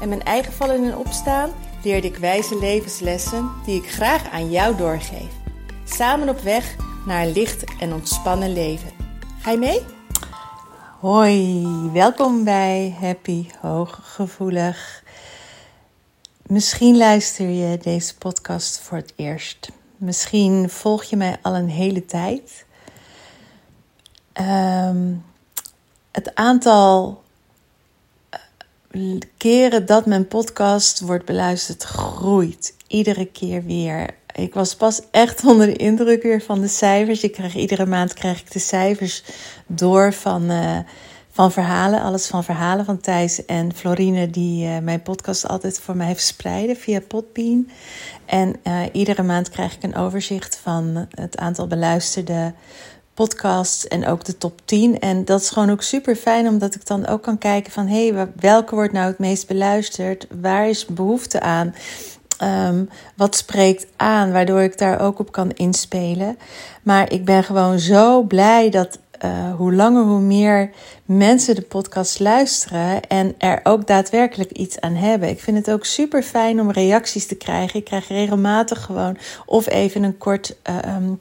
en mijn eigen vallen en opstaan leerde ik wijze levenslessen die ik graag aan jou doorgeef. Samen op weg naar een licht en ontspannen leven. Ga je mee? Hoi, welkom bij Happy Hooggevoelig. Misschien luister je deze podcast voor het eerst. Misschien volg je mij al een hele tijd. Um, het aantal keren dat mijn podcast wordt beluisterd groeit. Iedere keer weer. Ik was pas echt onder de indruk weer van de cijfers. Ik krijg, iedere maand krijg ik de cijfers door van, uh, van verhalen. Alles van verhalen van Thijs en Florine, die uh, mijn podcast altijd voor mij verspreiden via Podbean. En uh, iedere maand krijg ik een overzicht van het aantal beluisterde podcasts en ook de top 10. En dat is gewoon ook super fijn, omdat ik dan ook kan kijken van hé, hey, welke wordt nou het meest beluisterd? Waar is behoefte aan? Um, wat spreekt aan, waardoor ik daar ook op kan inspelen. Maar ik ben gewoon zo blij dat uh, hoe langer, hoe meer mensen de podcast luisteren en er ook daadwerkelijk iets aan hebben. Ik vind het ook super fijn om reacties te krijgen. Ik krijg regelmatig gewoon of even een kort uh, um,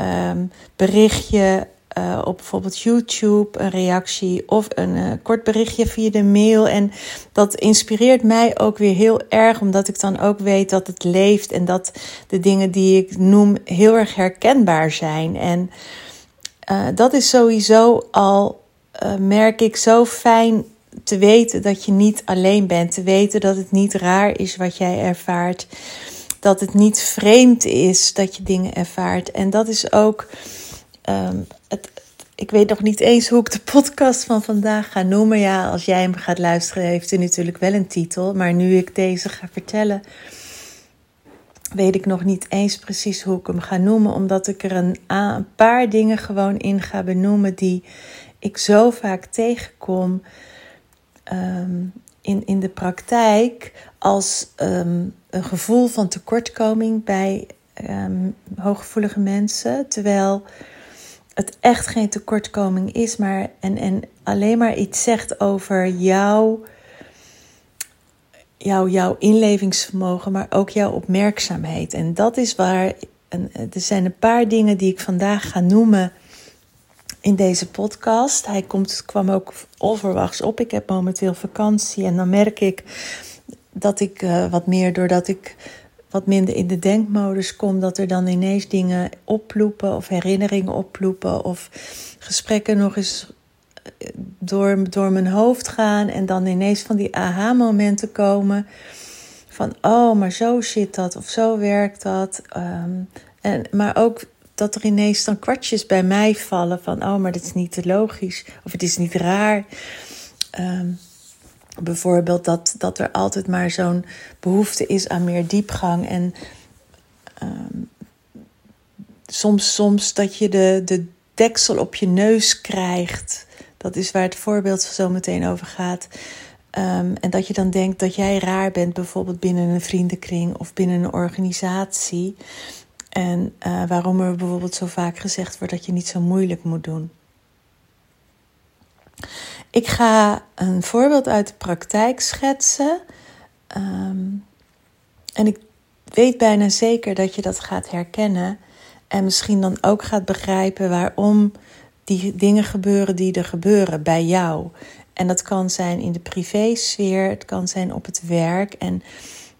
um, berichtje uh, op bijvoorbeeld YouTube, een reactie of een uh, kort berichtje via de mail. En dat inspireert mij ook weer heel erg, omdat ik dan ook weet dat het leeft en dat de dingen die ik noem heel erg herkenbaar zijn. En uh, dat is sowieso al, merk ik, zo fijn te weten dat je niet alleen bent. Te weten dat het niet raar is wat jij ervaart dat het niet vreemd is dat je dingen ervaart. En dat is ook. Um, het, ik weet nog niet eens hoe ik de podcast van vandaag ga noemen. Ja, als jij hem gaat luisteren, heeft hij natuurlijk wel een titel. Maar nu ik deze ga vertellen, weet ik nog niet eens precies hoe ik hem ga noemen. Omdat ik er een, een paar dingen gewoon in ga benoemen die ik zo vaak tegenkom. Um, in, in de praktijk als um, een gevoel van tekortkoming bij um, hooggevoelige mensen. Terwijl het echt geen tekortkoming is, maar en, en alleen maar iets zegt over jouw, jouw, jouw inlevingsvermogen, maar ook jouw opmerkzaamheid. En dat is waar. En er zijn een paar dingen die ik vandaag ga noemen in deze podcast. Hij komt, kwam ook onverwachts op. Ik heb momenteel vakantie en dan merk ik dat ik uh, wat meer, doordat ik wat minder in de denkmodus kom, dat er dan ineens dingen opploepen of herinneringen opploepen of gesprekken nog eens eh, door, door mijn hoofd gaan en dan ineens van die aha-momenten komen van oh, maar zo zit dat of zo werkt dat. Um, en, maar ook dat er ineens dan kwartjes bij mij vallen van oh, maar dit is niet logisch of het is niet raar. Um, bijvoorbeeld dat, dat er altijd maar zo'n behoefte is aan meer diepgang. En um, soms, soms dat je de, de deksel op je neus krijgt. Dat is waar het voorbeeld zo meteen over gaat. Um, en dat je dan denkt dat jij raar bent, bijvoorbeeld binnen een vriendenkring of binnen een organisatie. En uh, waarom er bijvoorbeeld zo vaak gezegd wordt dat je niet zo moeilijk moet doen. Ik ga een voorbeeld uit de praktijk schetsen. Um, en ik weet bijna zeker dat je dat gaat herkennen. En misschien dan ook gaat begrijpen waarom die dingen gebeuren die er gebeuren bij jou. En dat kan zijn in de privésfeer, het kan zijn op het werk. En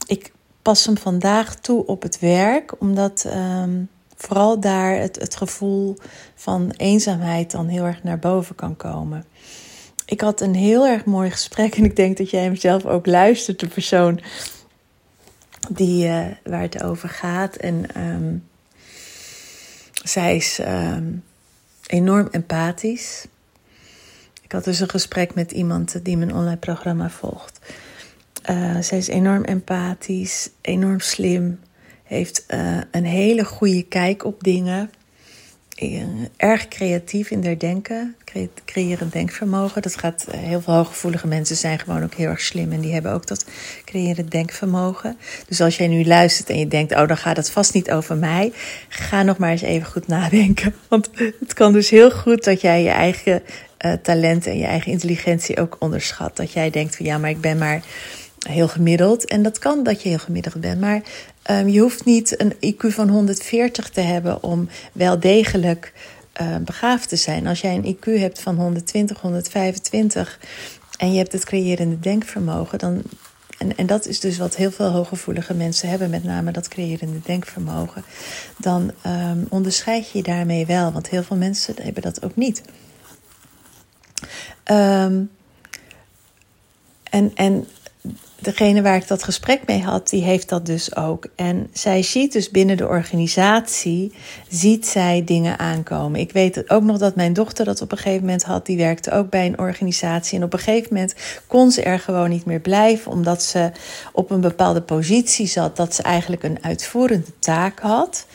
ik pas hem vandaag toe op het werk, omdat um, vooral daar het, het gevoel van eenzaamheid dan heel erg naar boven kan komen. Ik had een heel erg mooi gesprek en ik denk dat jij hem zelf ook luistert, de persoon die, uh, waar het over gaat. En um, zij is um, enorm empathisch. Ik had dus een gesprek met iemand die mijn online programma volgt. Uh, zij is enorm empathisch, enorm slim, heeft uh, een hele goede kijk op dingen. Eh, erg creatief in haar denken, creërend denkvermogen. Dat gaat, eh, heel veel hooggevoelige mensen zijn gewoon ook heel erg slim en die hebben ook dat creërend denkvermogen. Dus als jij nu luistert en je denkt, oh dan gaat het vast niet over mij, ga nog maar eens even goed nadenken. Want het kan dus heel goed dat jij je eigen talent en je eigen intelligentie ook onderschat. Dat jij denkt van ja, maar ik ben maar heel gemiddeld. En dat kan dat je heel gemiddeld bent. Maar um, je hoeft niet een IQ van 140 te hebben om wel degelijk uh, begaafd te zijn. Als jij een IQ hebt van 120, 125 en je hebt het creërende denkvermogen, dan. En, en dat is dus wat heel veel hooggevoelige mensen hebben, met name dat creërende denkvermogen. Dan um, onderscheid je je daarmee wel, want heel veel mensen hebben dat ook niet. En, en degene waar ik dat gesprek mee had, die heeft dat dus ook. En zij ziet dus binnen de organisatie, ziet zij dingen aankomen. Ik weet ook nog dat mijn dochter dat op een gegeven moment had. Die werkte ook bij een organisatie. En op een gegeven moment kon ze er gewoon niet meer blijven, omdat ze op een bepaalde positie zat, dat ze eigenlijk een uitvoerende taak had.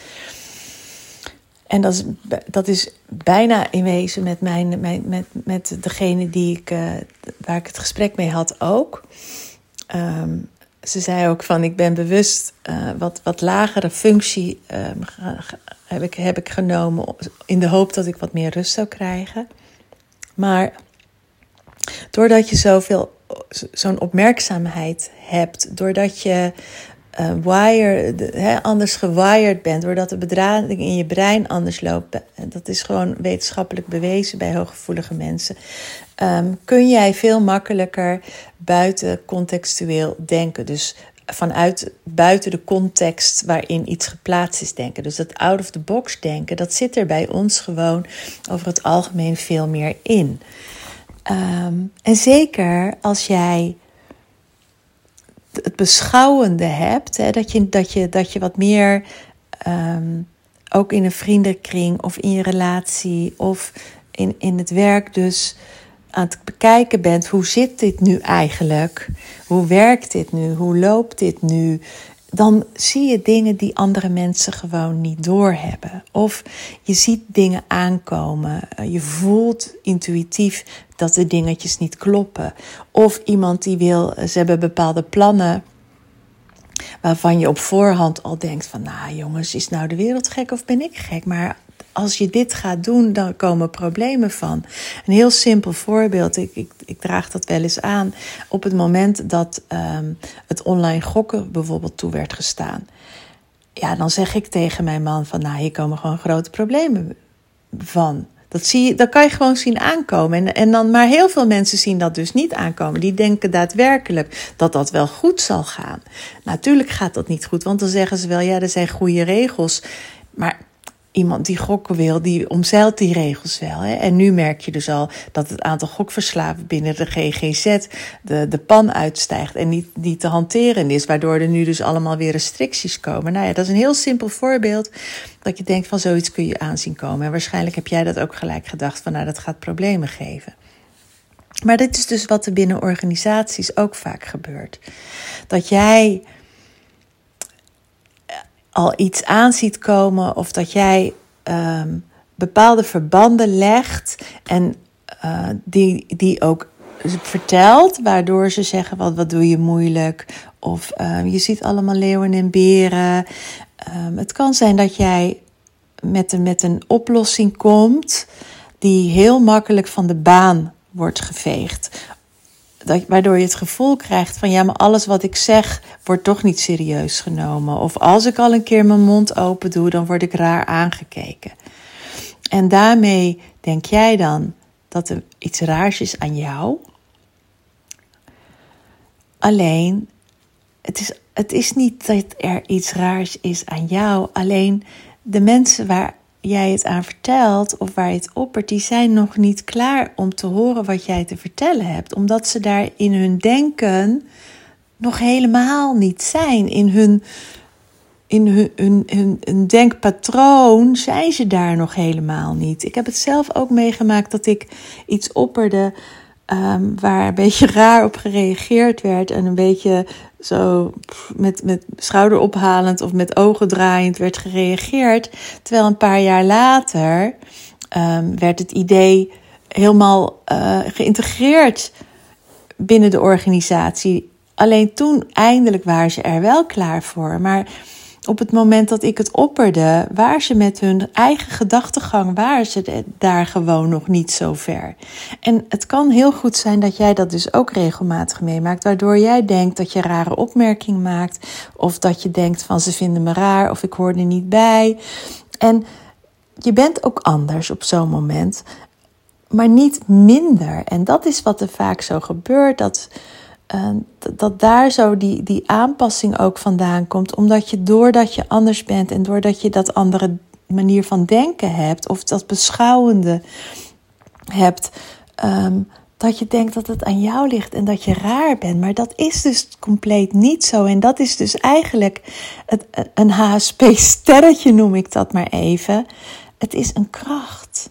En dat is, dat is bijna in wezen met, mijn, met, met, degene die ik, uh, waar ik het gesprek mee had ook. Ehm, ze zei ook van ik ben bewust uh, wat, wat lagere functie um, heb, ik, heb ik genomen in de hoop dat ik wat meer rust zou krijgen. Maar doordat je zoveel, zo'n opmerkzaamheid hebt, doordat je uh, anders gewired bent, doordat de bedrading in je brein anders loopt. Dat is gewoon wetenschappelijk bewezen bij hooggevoelige mensen. Um, kun jij veel makkelijker buiten contextueel denken. Dus vanuit buiten de context waarin iets geplaatst is denken. Dus dat out of the box denken, dat zit er bij ons gewoon over het algemeen veel meer in. Um, en zeker als jij het beschouwende hebt, hè, dat, je, dat, je, dat je wat meer um, ook in een vriendenkring of in je relatie of in, in het werk dus aan het bekijken bent, hoe zit dit nu eigenlijk? Hoe werkt dit nu? Hoe loopt dit nu? Dan zie je dingen die andere mensen gewoon niet doorhebben. Of je ziet dingen aankomen. Je voelt intuïtief dat de dingetjes niet kloppen. Of iemand die wil, ze hebben bepaalde plannen waarvan je op voorhand al denkt van, nou jongens, is nou de wereld gek of ben ik gek? Maar als je dit gaat doen, dan komen problemen van. Een heel simpel voorbeeld, ik, ik, ik draag dat wel eens aan. Op het moment dat um, het online gokken bijvoorbeeld toe werd gestaan. Ja, dan zeg ik tegen mijn man van, nou, hier komen gewoon grote problemen van. Dat, zie je, dat kan je gewoon zien aankomen. En, en dan, maar heel veel mensen zien dat dus niet aankomen. Die denken daadwerkelijk dat dat wel goed zal gaan. Natuurlijk gaat dat niet goed, want dan zeggen ze wel, ja, er zijn goede regels. Maar iemand die gokken wil, die omzeilt die regels wel. Hè? En nu merk je dus al dat het aantal gokverslaven binnen de GGZ de, de pan uitstijgt en niet, niet te hanteren is, waardoor er nu dus allemaal weer restricties komen. Nou ja, dat is een heel simpel voorbeeld dat je denkt van zoiets kun je aanzien komen. En waarschijnlijk heb jij dat ook gelijk gedacht van nou dat gaat problemen geven. Maar dit is dus wat er binnen organisaties ook vaak gebeurt. Dat jij al iets aan ziet komen of dat jij um, bepaalde verbanden legt en uh, die, die ook vertelt, waardoor ze zeggen: wat, wat doe je moeilijk? Of um, je ziet allemaal leeuwen en beren. Um, het kan zijn dat jij met een, met een oplossing komt die heel makkelijk van de baan wordt geveegd dat, waardoor je het gevoel krijgt van ja, maar alles wat ik zeg wordt toch niet serieus genomen. Of als ik al een keer mijn mond open doe, dan word ik raar aangekeken. En daarmee denk jij dan dat er iets raars is aan jou. Alleen, het is, het is niet dat er iets raars is aan jou. Alleen de mensen waar jij het aan vertelt of waar je het oppert, die zijn nog niet klaar om te horen wat jij te vertellen hebt. Omdat ze daar in hun denken nog helemaal niet zijn. In hun, in hun, hun, hun, hun denkpatroon zijn ze daar nog helemaal niet. Ik heb het zelf ook meegemaakt dat ik iets opperde ehm, waar een beetje raar op gereageerd werd en een beetje zo met, met schouderophalend of met ogen draaiend werd gereageerd. Terwijl een paar jaar later um, werd het idee helemaal uh, geïntegreerd binnen de organisatie. Alleen toen eindelijk waren ze er wel klaar voor. Maar op het moment dat ik het opperde, waren ze met hun eigen gedachtegang, waren ze daar gewoon nog niet zo ver. En het kan heel goed zijn dat jij dat dus ook regelmatig meemaakt, waardoor jij denkt dat je rare opmerking maakt, of dat je denkt van ze vinden me raar, of ik hoor er niet bij. En je bent ook anders op zo'n moment, maar niet minder. En dat is wat er vaak zo gebeurt, dat dat daar zo die, die aanpassing ook vandaan komt. Omdat je doordat je anders bent en doordat je dat andere manier van denken hebt, of dat beschouwende hebt, um, dat je denkt dat het aan jou ligt en dat je raar bent. Maar dat is dus compleet niet zo. En dat is dus eigenlijk het, een HSP-sterretje, noem ik dat maar even. Het is een kracht.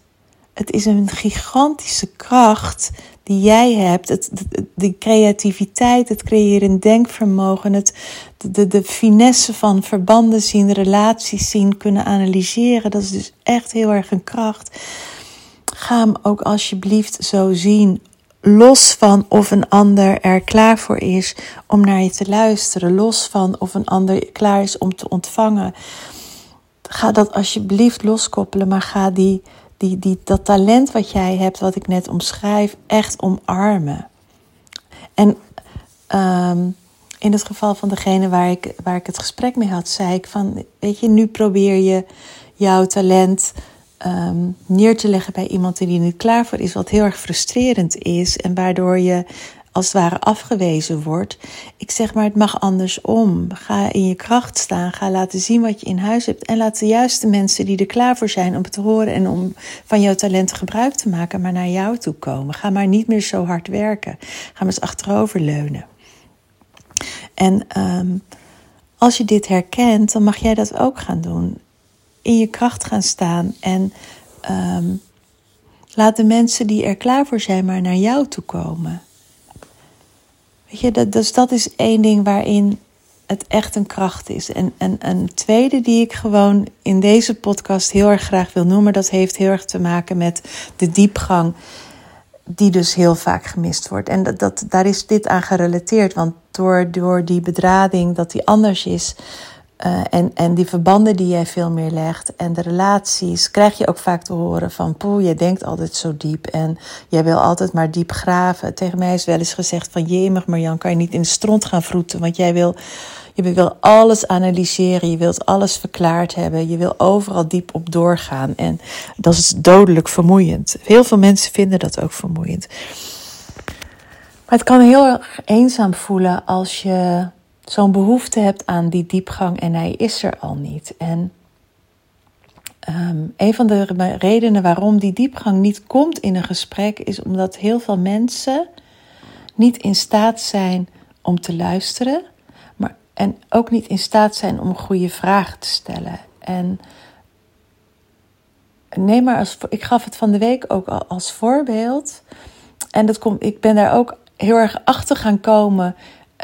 Het is een gigantische kracht die jij hebt. Het, de, creativiteit, het creëren denkvermogen, het, de, de finesse van verbanden zien, relaties zien, kunnen analyseren. Dat is dus echt heel erg een kracht. Ga hem ook alsjeblieft zo zien. Los van of een ander er klaar voor is om naar je te luisteren. Los van of een ander klaar is om te ontvangen. Ga dat alsjeblieft loskoppelen, maar ga die die, die, dat talent wat jij hebt, wat ik net omschrijf, echt omarmen. En um, in het geval van degene waar ik, waar ik het gesprek mee had, zei ik van, weet je, nu probeer je jouw talent um, neer te leggen bij iemand die er niet klaar voor is, wat heel erg frustrerend is en waardoor je als het ware afgewezen wordt. Ik zeg maar, het mag andersom. Ga in je kracht staan. Ga laten zien wat je in huis hebt. En laat de juiste mensen die er klaar voor zijn om het te horen en om van jouw talenten gebruik te maken, maar naar jou toe komen. Ga maar niet meer zo hard werken. Ga maar eens achterover leunen. En um, als je dit herkent, dan mag jij dat ook gaan doen. In je kracht gaan staan en um, laat de mensen die er klaar voor zijn maar naar jou toe komen. Weet je, dat, dus dat is één ding waarin het echt een kracht is. En, en een tweede die ik gewoon in deze podcast heel erg graag wil noemen, dat heeft heel erg te maken met de diepgang, die dus heel vaak gemist wordt. En dat, dat, daar is dit aan gerelateerd, want door, door die bedrading dat die anders is, uh, en, en die verbanden die jij veel meer legt en de relaties, krijg je ook vaak te horen van poeh, je denkt altijd zo diep en jij wil altijd maar diep graven. Tegen mij is wel eens gezegd van jemig Marjan, kan je niet in de stront gaan vroeten, want jij wil, je wil alles analyseren, je wilt alles verklaard hebben, je wil overal diep op doorgaan en dat is dodelijk vermoeiend. Heel veel mensen vinden dat ook vermoeiend. Maar het kan heel erg eenzaam voelen als je zo'n behoefte hebt aan die diepgang en hij is er al niet. En um, een van de redenen waarom die diepgang niet komt in een gesprek is omdat heel veel mensen niet in staat zijn om te luisteren, maar en ook niet in staat zijn om goede vragen te stellen. En neem maar als ik gaf het van de week ook al als voorbeeld. En dat komt, ik ben daar ook heel erg achter gaan komen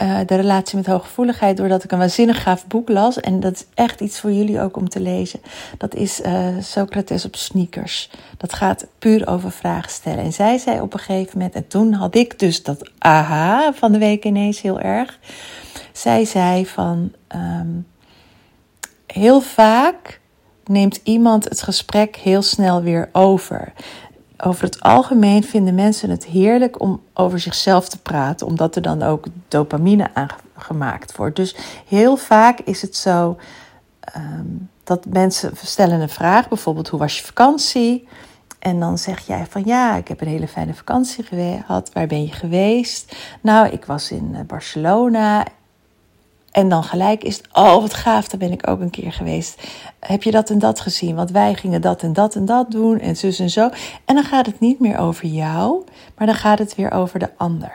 uh, de relatie met hooggevoeligheid doordat ik een waanzinnig gaaf boek las. En dat is echt iets voor jullie ook om te lezen. Dat is uh, Socrates op sneakers. Dat gaat puur over vragen stellen. En zij zei op een gegeven moment, en toen had ik dus dat aha van de week ineens heel erg. Zij zei van um, heel vaak neemt iemand het gesprek heel snel weer over over het algemeen vinden mensen het heerlijk om over zichzelf te praten, omdat er dan ook dopamine aangemaakt wordt. Dus heel vaak is het zo um, dat mensen stellen een vraag, bijvoorbeeld hoe was je vakantie? En dan zeg jij van ja, ik heb een hele fijne vakantie gehad. Waar ben je geweest? Nou, ik was in eh, Barcelona en dan gelijk is het, oh wat gaaf, daar ben ik ook een keer geweest. Heb je dat en dat gezien? Want wij gingen dat en dat en dat doen en zus en zo. En dan gaat het niet meer over jou, maar dan gaat het weer over de ander.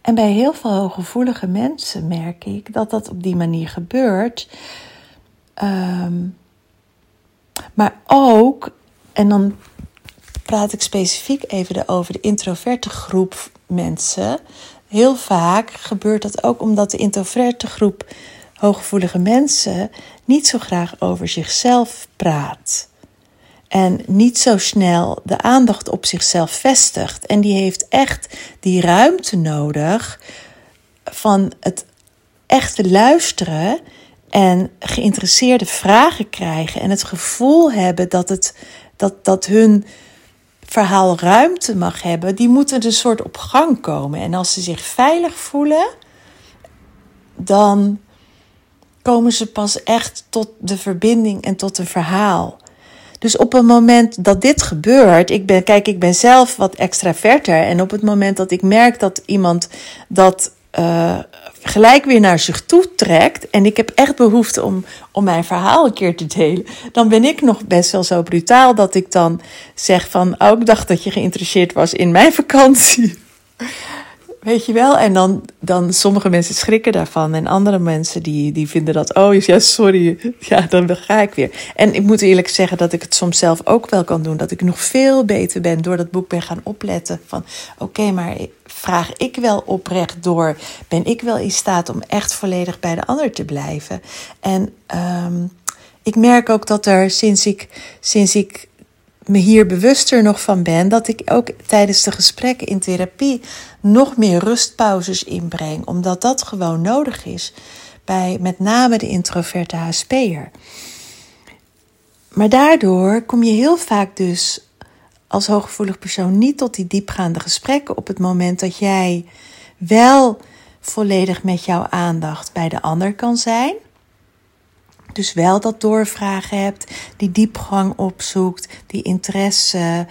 En bij heel veel hooggevoelige mensen merk ik dat dat op die manier gebeurt. Um, maar ook, en dan praat ik specifiek even over de introverte groep mensen. Heel vaak gebeurt dat ook omdat de introverte groep hooggevoelige mensen niet zo graag over zichzelf praat. En niet zo snel de aandacht op zichzelf vestigt. En die heeft echt die ruimte nodig van het echte luisteren en geïnteresseerde vragen krijgen. En het gevoel hebben dat, het, dat, dat hun verhaal ruimte mag hebben. Die moeten een soort op gang komen. En als ze zich veilig voelen, dan komen ze pas echt tot de verbinding en tot een verhaal. Dus op het moment dat dit gebeurt, ik ben, kijk, ik ben zelf wat extraverter. En op het moment dat ik merk dat iemand dat uh, gelijk weer naar zich toe trekt. En ik heb echt behoefte om, om mijn verhaal een keer te delen. Dan ben ik nog best wel zo brutaal dat ik dan zeg van, oh, ik dacht dat je geïnteresseerd was in mijn vakantie. Weet je wel? En dan, dan sommige mensen schrikken daarvan. En andere mensen die, die vinden dat, oh ja, sorry. Ja, dan ga ik weer. En ik moet eerlijk zeggen dat ik het soms zelf ook wel kan doen. Dat ik nog veel beter ben door dat boek ben gaan opletten. Van oké, maar vraag ik wel oprecht door? Ben ik wel in staat om echt volledig bij de ander te blijven? En um, ik merk ook dat er sinds ik, sinds ik me hier bewuster nog van ben, dat ik ook tijdens de gesprekken in therapie nog meer rustpauzes inbreng, omdat dat gewoon nodig is bij met name de introverte HSP'er. Maar daardoor kom je heel vaak dus als hooggevoelig persoon niet tot die diepgaande gesprekken op het moment dat jij wel volledig met jouw aandacht bij de ander kan zijn. Dus wel dat doorvragen hebt, die diepgang opzoekt, die interesse,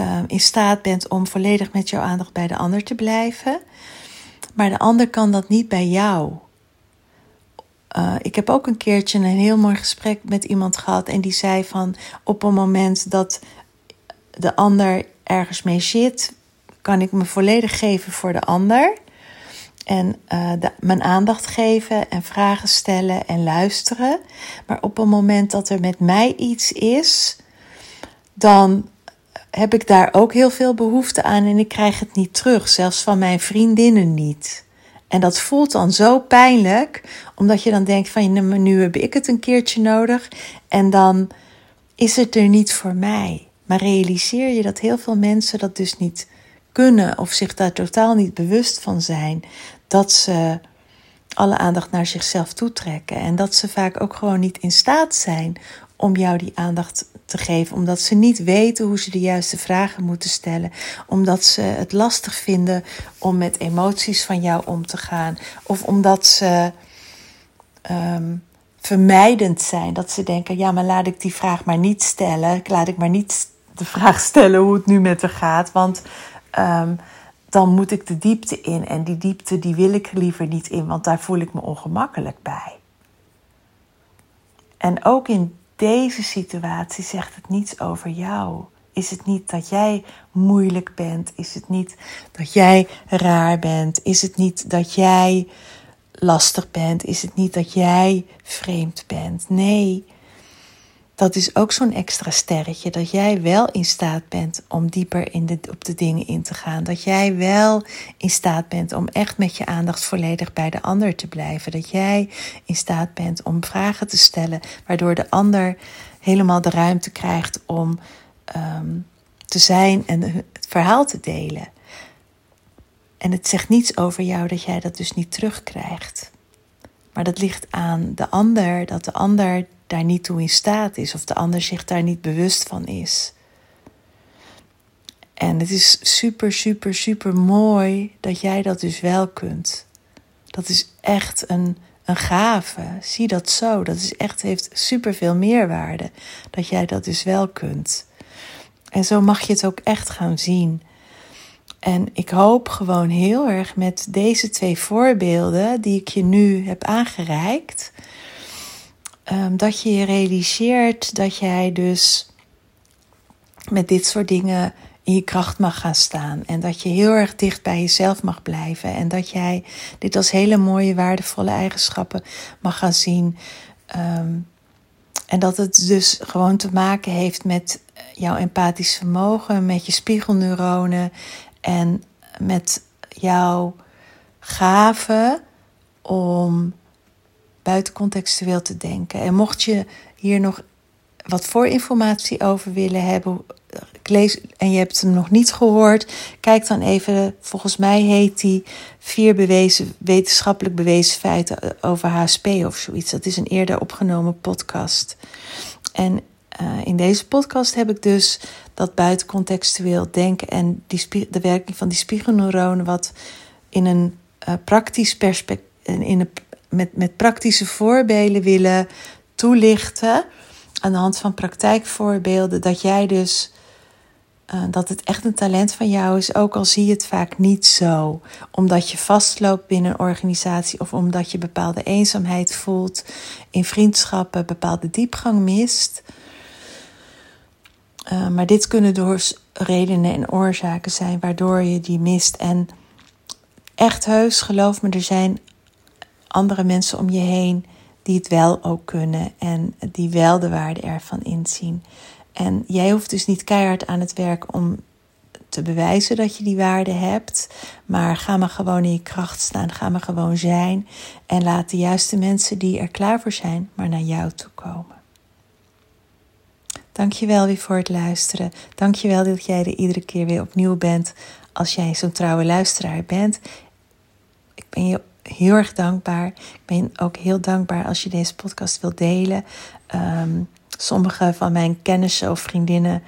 uh, in staat bent om volledig met jouw aandacht bij de ander te blijven. Maar de ander kan dat niet bij jou. Uh, ik heb ook een keertje een heel mooi gesprek met iemand gehad en die zei van op een moment dat de ander ergens mee zit, kan ik me volledig geven voor de ander. En de, mijn aandacht geven en vragen stellen en luisteren. Maar op een moment dat er met mij iets is, dan heb ik daar ook heel veel behoefte aan en ik krijg het niet terug, zelfs van mijn vriendinnen niet. En dat voelt dan zo pijnlijk, omdat je dan denkt van nu heb ik het een keertje nodig en dan is het er niet voor mij. Maar realiseer je dat heel veel mensen dat dus niet kunnen of zich daar totaal niet bewust van zijn dat ze alle aandacht naar zichzelf toetrekken. En dat ze vaak ook gewoon niet in staat zijn om jou die aandacht te geven, omdat ze niet weten hoe ze de juiste vragen moeten stellen, omdat ze het lastig vinden om met emoties van jou om te gaan, of omdat ze um, vermijdend zijn, dat ze denken: ja, maar laat ik die vraag maar niet stellen, laat ik maar niet de vraag stellen hoe het nu met haar gaat, want um, dan moet ik de diepte in en die diepte die wil ik liever niet in, want daar voel ik me ongemakkelijk bij. En ook in deze situatie zegt het niets over jou. Is het niet dat jij moeilijk bent? Is het niet dat jij raar bent? Is het niet dat jij lastig bent? Is het niet dat jij vreemd bent? Nee, dat is ook zo'n extra sterretje. Dat jij wel in staat bent om dieper in de, op de dingen in te gaan. Dat jij wel in staat bent om echt met je aandacht volledig bij de ander te blijven. Dat jij in staat bent om vragen te stellen, waardoor de ander helemaal de ruimte krijgt om um, te zijn en het verhaal te delen. En het zegt niets over jou dat jij dat dus niet terugkrijgt. Maar dat ligt aan de ander, dat de ander daar niet toe in staat is of de ander zich daar niet bewust van is. En het is super, super, super mooi dat jij dat dus wel kunt. Dat is echt een, een gave. Zie dat zo. Dat is echt, heeft super veel meerwaarde dat jij dat dus wel kunt. En zo mag je het ook echt gaan zien. En ik hoop gewoon heel erg met deze twee voorbeelden die ik je nu heb aangereikt, um, dat je je realiseert dat jij dus met dit soort dingen in je kracht mag gaan staan. En dat je heel erg dicht bij jezelf mag blijven. En dat jij dit als hele mooie, waardevolle eigenschappen mag gaan zien. Um, en dat het dus gewoon te maken heeft met jouw empathisch vermogen, met je spiegelneuronen en met jouw gave om buitencontextueel te denken. En mocht je hier nog wat voorinformatie over willen hebben, lees, en je hebt hem nog niet gehoord, kijk dan even. Volgens mij heet die vier bewezen, wetenschappelijk bewezen feiten over HSP of zoiets. Dat is een eerder opgenomen podcast. En uh, in deze podcast heb ik dus dat buitencontextueel denken en die, de werking van die spiegelneuronen, wat in een uh, praktisch perspectief, in een, met, met praktische voorbeelden willen toelichten. Aan de hand van praktijkvoorbeelden, dat jij dus uh, dat het echt een talent van jou is, ook al zie je het vaak niet zo. Omdat je vastloopt binnen een organisatie of omdat je bepaalde eenzaamheid voelt in vriendschappen, bepaalde diepgang mist. Uh, maar dit kunnen dus redenen en oorzaken zijn waardoor je die mist. En echt heus, geloof me, er zijn andere mensen om je heen die het wel ook kunnen en die wel de waarde ervan inzien. En jij hoeft dus niet keihard aan het werk om te bewijzen dat je die waarde hebt. Maar ga maar gewoon in je kracht staan. Ga maar gewoon zijn. En laat de juiste mensen die er klaar voor zijn, maar naar jou toe komen. Dankjewel weer voor het luisteren. Dankjewel dat jij er iedere keer weer opnieuw bent als jij zo'n trouwe luisteraar bent. Ik ben je heel erg dankbaar. Ik ben ook heel dankbaar als je deze podcast wilt delen. Um, sommige van mijn kennissen of vriendinnen,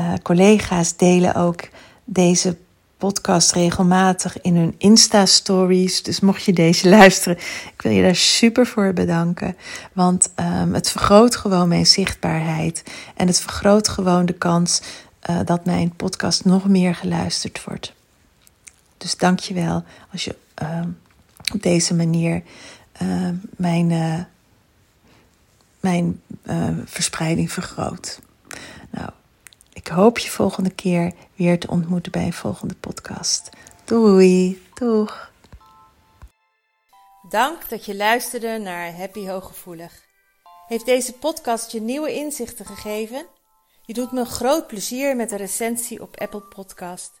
uh, collega's delen ook deze podcast regelmatig in hun Insta-stories. Dus mocht je deze luisteren, ik wil je daar super voor bedanken. Want um, het vergroot gewoon mijn zichtbaarheid. En het vergroot gewoon de kans uh, dat mijn podcast nog meer geluisterd wordt. Dus dank je wel als je uh, op deze manier uh, mijn, uh, mijn verspreiding vergroot. Nou, ik hoop je volgende keer weer te ontmoeten bij een volgende podcast. Doei, doeg. Dank dat je luisterde naar Happy Hooggevoelig. Heeft deze podcast je nieuwe inzichten gegeven? Je doet me groot plezier met een recensie op Apple Podcast.